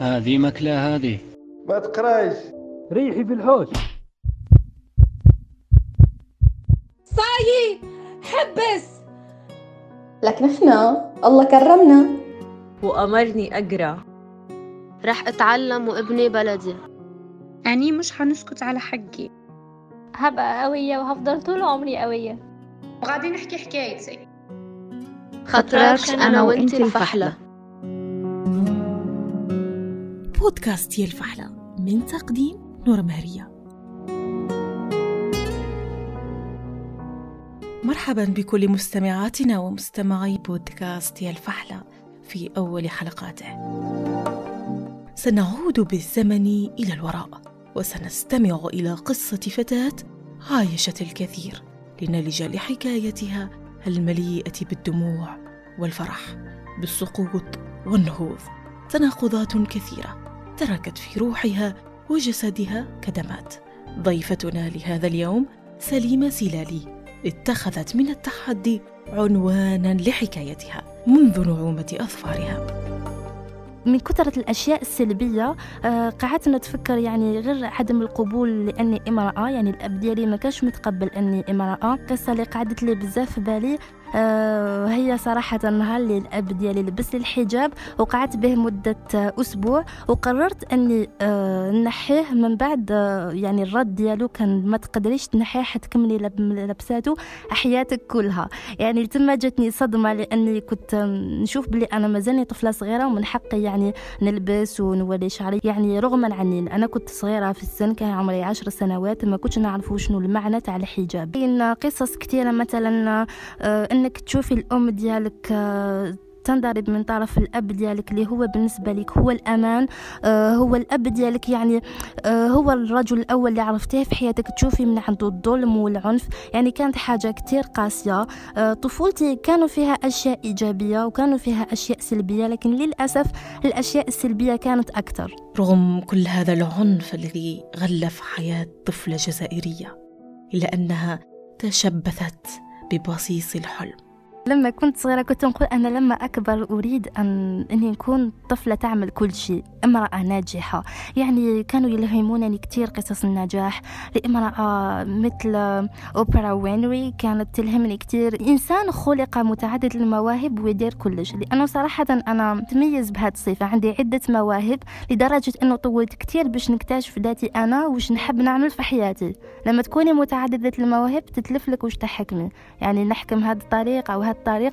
هذه مكلة هذه. ما تقراش. ريحي في الحوش. صايي حبس. لكن إحنا الله كرمنا. وأمرني أقرأ. رح أتعلم وابني بلدي. أني مش حنسكت على حقي. هبقى قوية وهفضل طول عمري قوية. وغادي نحكي حكايتي خطركش أنا وإنتي الفحلة. بودكاست يا الفحلة من تقديم نور مهرية. مرحبا بكل مستمعاتنا ومستمعي بودكاست يا الفحلة في أول حلقاته. سنعود بالزمن إلى الوراء وسنستمع إلى قصة فتاة عايشت الكثير لنلج لحكايتها المليئة بالدموع والفرح بالسقوط والنهوض. تناقضات كثيرة. تركت في روحها وجسدها كدمات. ضيفتنا لهذا اليوم سليمة سلالي اتخذت من التحدي عنوانا لحكايتها منذ نعومة أظفارها. من كثرة الأشياء السلبية آه قعدت نتفكر يعني غير عدم القبول لأني امرأة يعني الأب ديالي ما كانش متقبل أني امرأة. قصة اللي قعدت لي بزاف في بالي هي صراحة النهار اللي الأب ديالي لبس لي الحجاب وقعدت به مدة آه أسبوع وقررت أني آه نحيه من بعد آه يعني الرد ديالو كان ما تقدريش تنحيه حتكملي لبساتو حياتك كلها. يعني تما جاتني صدمة لأني كنت نشوف بلي أنا مازالني طفلة صغيرة ومن حقي يعني نلبس ونولي شعري. يعني رغما عني أنا كنت صغيرة في السن كان عمري عشر سنوات ما كنتش نعرف شنو المعنى تاع الحجاب. قصص كثيرة مثلا آه أنك تشوفي الأم ديالك تنضرب من طرف الأب ديالك اللي هو بالنسبة لك هو الأمان آه هو الأب ديالك يعني آه هو الرجل الأول اللي عرفتيه في حياتك. تشوفي من عنده الظلم والعنف يعني كانت حاجة كتير قاسية. آه طفولتي كانوا فيها أشياء إيجابية وكانوا فيها أشياء سلبية لكن للأسف الأشياء السلبية كانت أكثر. رغم كل هذا العنف الذي غلف حياة طفلة جزائرية إلا أنها تشبثت ببصيص الحلم. لما كنت صغيرة كنت نقول أنا لما أكبر أريد أن أني نكون طفلة تعمل كل شيء امرأة ناجحة. يعني كانوا يلهمونني كتير قصص النجاح لامرأة مثل أوبرا وينري كانت تلهمني كتير. إنسان خلق متعدد المواهب ويدير كلش لأنه صراحة أنا متميز بهذه الصفة. عندي عدة مواهب لدرجة أنه طولت كتير باش نكتشف ذاتي أنا وش نحب نعمل في حياتي. لما تكوني متعددة المواهب تتلف لك وش تحكمي. يعني نحكم هذا الطريق أو هذا الطريق.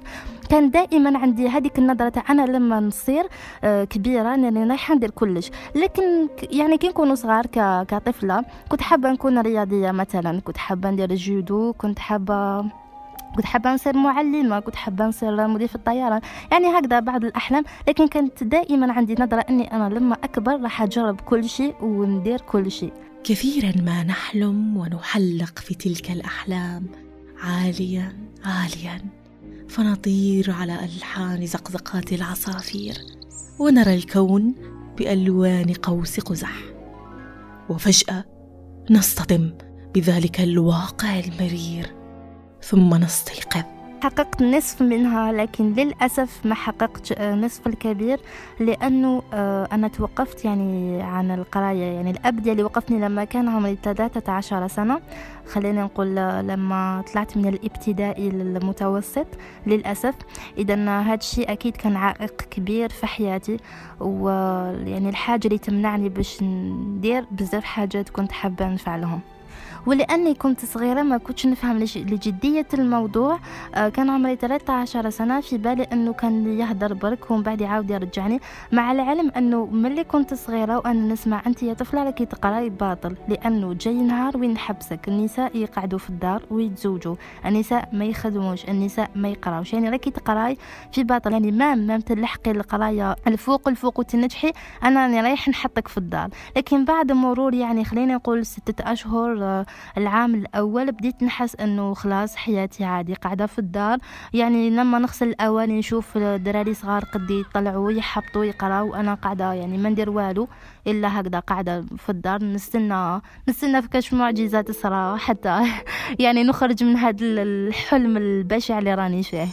كان دائما عندي هذيك النظرة تاع أنا لما نصير كبيرة أنني رايحة ندير كلش. لكن يعني كي نكونوا صغار كطفلة كنت حابة نكون رياضية مثلا. كنت حابة ندير الجودو كنت حابة كنت حابة نصير معلمة كنت حابة نصير مضيف الطيران. يعني هكذا بعض الأحلام. لكن كانت دائما عندي نظرة أني أنا لما أكبر راح أجرب كل شيء وندير كل شيء. كثيرا ما نحلم ونحلق في تلك الأحلام. عاليا عاليا. فنطير على ألحان زقزقات العصافير ونرى الكون بألوان قوس قزح. وفجأة نصطدم بذلك الواقع المرير ثم نستيقظ. حققت نصف منها لكن للأسف ما حققت نصف الكبير لأنه أنا توقفت يعني عن القراية. يعني الأب ديالي وقفني لما كان عمري 13 سنة. خلينا نقول لما طلعت من الابتدائي للمتوسط. للأسف إذا هذا الشيء أكيد كان عائق كبير في حياتي. ويعني الحاجة اللي تمنعني باش ندير بزاف حاجات كنت حابة نفعلهم. ولأني كنت صغيرة ما كنتش نفهم لجدية الموضوع. كان عمري 13 سنة في بالي إنه كان يهدر برك ومن بعد يعاود يرجعني مع العلم إنه ملي كنت صغيرة وأنا نسمع أنت يا طفلة راكي تقرأي باطل لأنه جاي نهار وين نحبسك النساء يقعدوا في الدار ويتزوجوا النساء ما يخدموش النساء ما يقراوش يعني راكي تقراي في باطل يعني ما ما تلحقي القراية الفوق الفوق وتنجحي أنا راني رايح نحطك في الدار. لكن بعد مرور يعني خلينا نقول ستة أشهر العام الأول بديت نحس أنه خلاص حياتي عادي قاعدة في الدار. يعني لما نغسل الأواني نشوف دراري صغار قدي يطلعوا يحبطوا يقراوا وأنا قاعدة يعني ما ندير والو إلا هكذا قاعدة في الدار. نستنى نستنى في كشف معجزات تصرى حتى يعني نخرج من هذا الحلم البشع اللي راني فيه.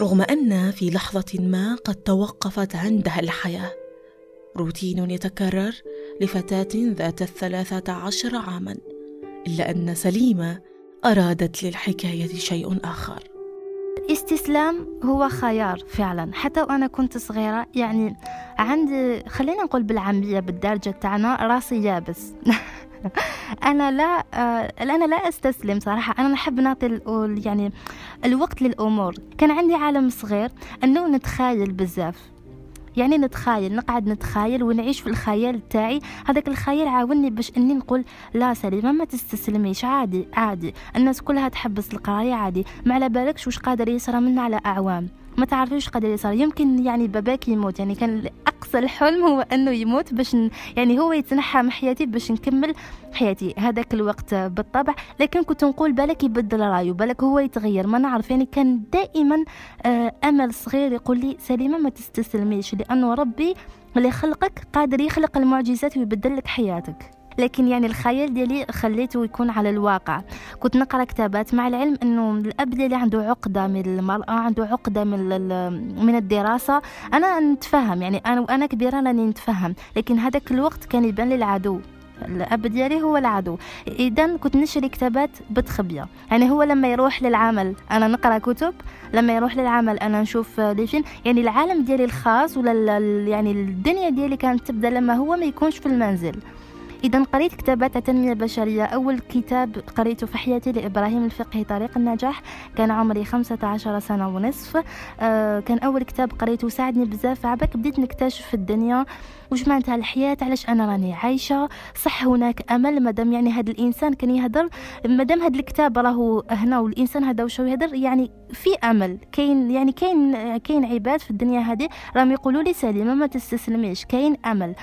رغم أن في لحظة ما قد توقفت عندها الحياة روتين يتكرر لفتاة ذات الثلاثة عشر عاما. إلا أن سليمة أرادت للحكاية شيء آخر. الاستسلام هو خيار فعلا. حتى وأنا كنت صغيرة يعني عندي خلينا نقول بالعامية بالدارجة تاعنا راسي يابس. أنا لا آه أنا لا أستسلم صراحة. أنا نحب نعطي يعني الوقت للأمور. كان عندي عالم صغير أنه نتخايل بزاف. يعني نتخايل نقعد نتخايل ونعيش في الخيال تاعي هذاك الخيال عاوني باش إني نقول لا سليمة ما تستسلميش عادي عادي. الناس كلها تحبس القراية عادي. ما على بالكش وش قادر يصرى منا على أعوام. ما تعرفيش قادر يصير يمكن يعني باباك يموت. يعني كان أقصى الحلم هو أنه يموت باش يعني هو يتنحى من حياتي باش نكمل حياتي. هذاك الوقت بالطبع. لكن كنت نقول بالك يبدل رايه بالك هو يتغير. ما نعرف. يعني كان دائما آه، أمل صغير يقول لي سليمة ما تستسلميش لأنه ربي اللي خلقك قادر يخلق المعجزات ويبدل لك حياتك. لكن يعني الخيال ديالي خليته يكون على الواقع. كنت نقرأ كتابات مع العلم إنه الأب ديالي عنده عقدة من المرأة عنده عقدة من من الدراسة. أنا نتفهم يعني أنا وأنا كبيرة راني نتفهم لكن هذاك الوقت كان يبان لي العدو. الأب ديالي هو العدو. اذا كنت نشري كتابات بتخبية. يعني هو لما يروح للعمل أنا نقرأ كتب لما يروح للعمل أنا نشوف لي فيلم. يعني العالم ديالي الخاص ولا يعني الدنيا ديالي كانت تبدأ لما هو ما يكونش في المنزل. إذا قريت كتابات التنمية البشرية أول كتاب قريته في حياتي لإبراهيم الفقهي طريق النجاح كان عمري خمسة عشر سنة ونصف. آه كان أول كتاب قريته ساعدني بزاف. عباك بديت نكتشف الدنيا وش معناتها الحياة علاش أنا راني عايشة؟ صح هناك أمل مادام يعني هذا الإنسان كان يهدر مادام هذا الكتاب راهو هنا والإنسان هذا وش يهدر يعني في أمل. كاين يعني كاين كاين عباد في الدنيا هذه راهم يقولوا لي سليمة ما تستسلميش كاين أمل.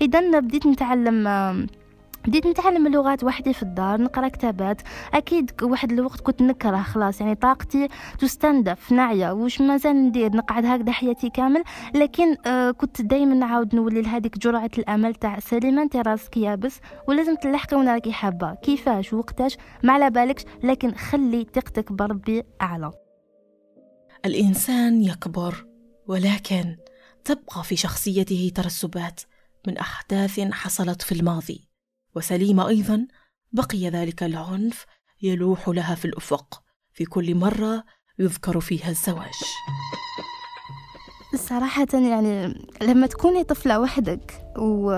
اذا بديت نتعلم بديت نتعلم اللغات وحدي في الدار نقرأ كتابات. أكيد واحد الوقت كنت نكره خلاص يعني طاقتي تستنزف ناعيه وش مازال ندير؟ نقعد هكذا حياتي كامل. لكن آه كنت دائما نعاود نولي لهذيك جرعة الأمل تاع سليمه انت راسك يابس. ولازم تلحقي وأنا راكي حابة. كيفاش؟ وقتاش؟ ما على بالكش. لكن خلي ثقتك بربي أعلى. الإنسان يكبر ولكن تبقى في شخصيته ترسبات من أحداث حصلت في الماضي. وسليمه أيضا بقي ذلك العنف يلوح لها في الأفق. في كل مرة يذكر فيها الزواج. صراحة يعني لما تكوني طفلة وحدك و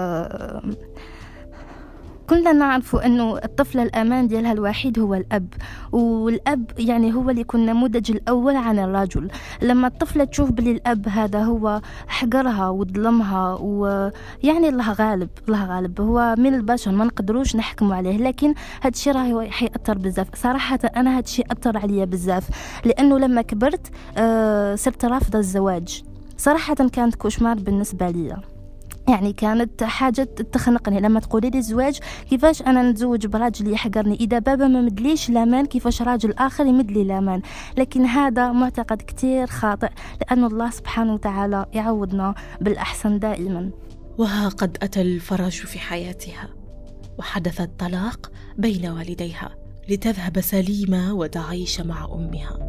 كلنا نعرف أنه الطفلة الأمان ديالها الوحيد هو الأب والأب يعني هو اللي يكون النموذج الأول عن الرجل. لما الطفلة تشوف بلي الأب هذا هو حقرها وظلمها ويعني الله غالب الله غالب. هو من البشر ما نقدروش نحكموا عليه لكن هذا الشيء راه حيأثر بزاف. صراحة أنا هذا الشيء أثر عليا بزاف لأنه لما كبرت آه صرت رافضة الزواج. صراحة كانت كوشمار بالنسبة لي يعني كانت حاجة تخنقني. لما تقولي لي الزواج كيفاش أنا نتزوج براجل يحقرني؟ إذا بابا ما مدليش لامان كيفاش راجل آخر يمدلي لامان لكن هذا معتقد كتير خاطئ لأن الله سبحانه وتعالى يعوضنا بالأحسن دائما. وها قد أتى الفرج في حياتها وحدث الطلاق بين والديها لتذهب سليمة وتعيش مع أمها.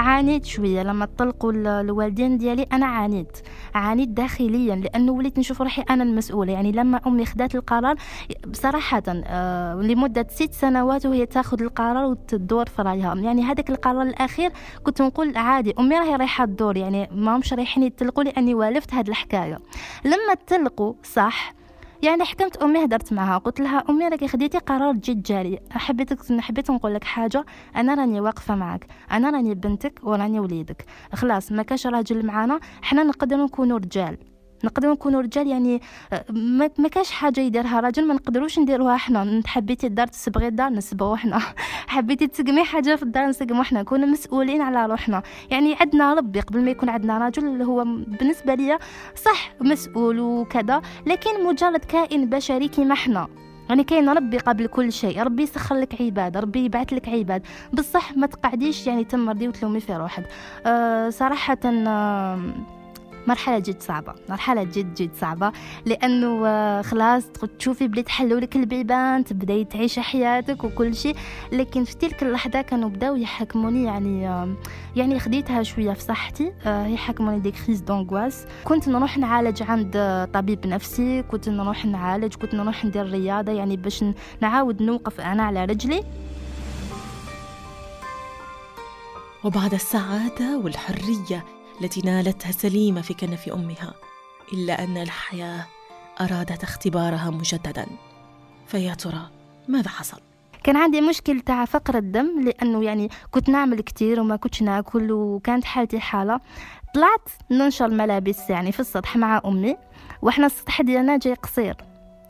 عانيت شوية لما طلقوا الوالدين ديالي أنا عانيت عانيت داخليا لأنه وليت نشوف روحي أنا المسؤولة. يعني لما أمي خدات القرار بصراحة آه لمدة ست سنوات وهي تاخذ القرار وتدور في رأيها. يعني هذاك القرار الأخير كنت نقول عادي أمي راهي رايحة تدور يعني ما همش رايحين يتلقوا لأني والفت هذه الحكاية. لما تلقوا صح يعني حكمت أمي هدرت معها قلت لها أمي راكي خديتي قرار جد جاري. حبيتك حبيت نقول لك حاجة. أنا راني واقفة معك أنا راني بنتك وراني وليدك. خلاص ما كاش راجل معانا. حنا نقدر نكونوا رجال. نقدروا نكونوا رجال يعني آه، ما كاش حاجة يديرها راجل ما نقدروش نديروها حنا. حبيتي الدار تسبغي الدار نسبغوا حنا. حبيتي تسقمي حاجة في الدار نسقموا حنا. كنا مسؤولين على روحنا. يعني عندنا ربي قبل ما يكون عندنا رجل اللي هو بالنسبة لي صح مسؤول وكذا لكن مجرد كائن بشري كيما حنا. يعني كاين ربي قبل كل شيء. ربي يسخر لك عباد ربي يبعث لك عباد. بصح ما تقعديش يعني تمرضي وتلومي في روحك. أه صراحة أه مرحلة جد صعبة مرحلة جد جد صعبة لأنه آه، خلاص تشوفي بلي تحلوا لك البيبان تبدأي تعيشي حياتك وكل شيء لكن في تلك اللحظة كانوا بداو يحكموني يعني آه، يعني خديتها شوية في صحتي آه، يحكموني دي كريز دونغواس كنت نروح نعالج عند طبيب نفسي كنت نروح نعالج كنت نروح ندير رياضة يعني باش نعاود نوقف أنا على رجلي. وبعد السعادة والحرية التي نالتها سليمة في كنف أمها إلا أن الحياة أرادت اختبارها مجددا. فيا ترى ماذا حصل؟ كان عندي مشكل تاع فقر الدم لأنه يعني كنت نعمل كتير وما كنتش ناكل وكانت حالتي حالة. طلعت ننشر الملابس يعني في السطح مع أمي وإحنا السطح ديالنا جاي قصير.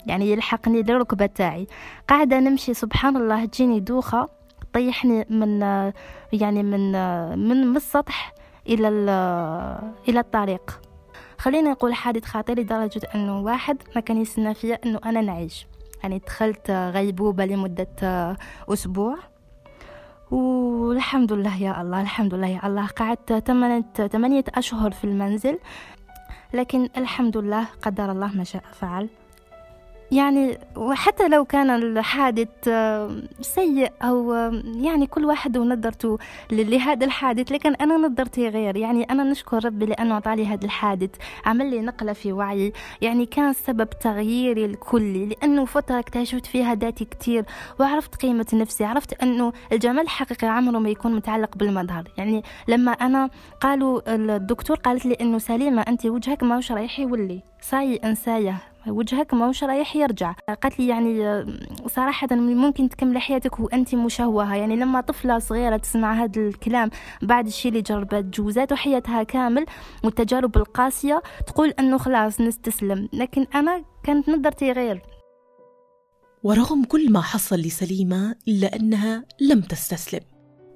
يعني يلحقني للركبه تاعي. قاعدة نمشي سبحان الله تجيني دوخة طيحني من يعني من من السطح. إلى إلى الطريق. خلينا نقول حادث خطير لدرجة أنه واحد ما كان يستنى فيا أنه أنا نعيش. يعني دخلت غيبوبة لمدة أسبوع. والحمد لله يا الله الحمد لله يا الله. قعدت ثمانية أشهر في المنزل لكن الحمد لله قدر الله ما شاء فعل. يعني وحتى لو كان الحادث آه، سيء أو آه، يعني كل واحد ونظرته لهذا الحادث لكن أنا نظرتي غير. يعني أنا نشكر ربي لأنه أعطاني هذا الحادث. عمل لي نقلة في وعي. يعني كان سبب تغييري الكلي لأنه فترة اكتشفت فيها ذاتي كتير وعرفت قيمة نفسي. عرفت أنه الجمال الحقيقي عمره ما يكون متعلق بالمظهر. يعني لما أنا قالوا الدكتور قالت لي أنه سليمة أنت وجهك ما رايح يولي. صاي إنساية. وجهك ماهوش رايح يرجع. قالت لي يعني صراحة ممكن تكمل حياتك وأنت مشوهة. يعني لما طفلة صغيرة تسمع هذا الكلام بعد الشيء اللي جربت جوزات وحياتها كامل والتجارب القاسية تقول أنه خلاص نستسلم. لكن أنا كانت نظرتي غير. ورغم كل ما حصل لسليمة إلا أنها لم تستسلم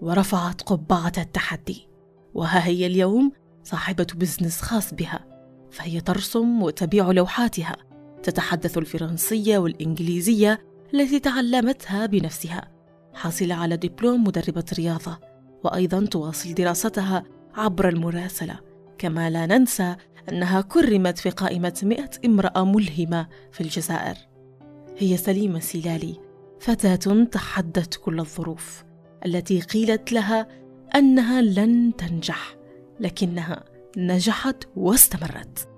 ورفعت قبعة التحدي. وها هي اليوم صاحبة بزنس خاص بها فهي ترسم وتبيع لوحاتها. تتحدث الفرنسية والإنجليزية التي تعلمتها بنفسها حاصلة على دبلوم مدربة رياضة وأيضا تواصل دراستها عبر المراسلة. كما لا ننسى أنها كرمت في قائمة مئة امرأة ملهمة في الجزائر. هي سليمة سلالي فتاة تحدت كل الظروف التي قيلت لها أنها لن تنجح لكنها نجحت واستمرت.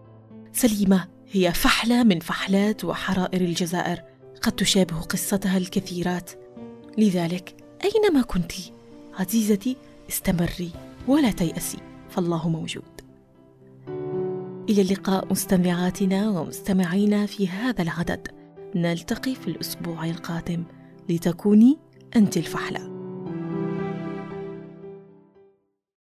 سليمة هي فحلة من فحلات وحرائر الجزائر. قد تشابه قصتها الكثيرات. لذلك أينما كنت عزيزتي استمري ولا تيأسي. فالله موجود. إلى اللقاء مستمعاتنا ومستمعينا في هذا العدد. نلتقي في الأسبوع القادم. لتكوني أنت الفحلة.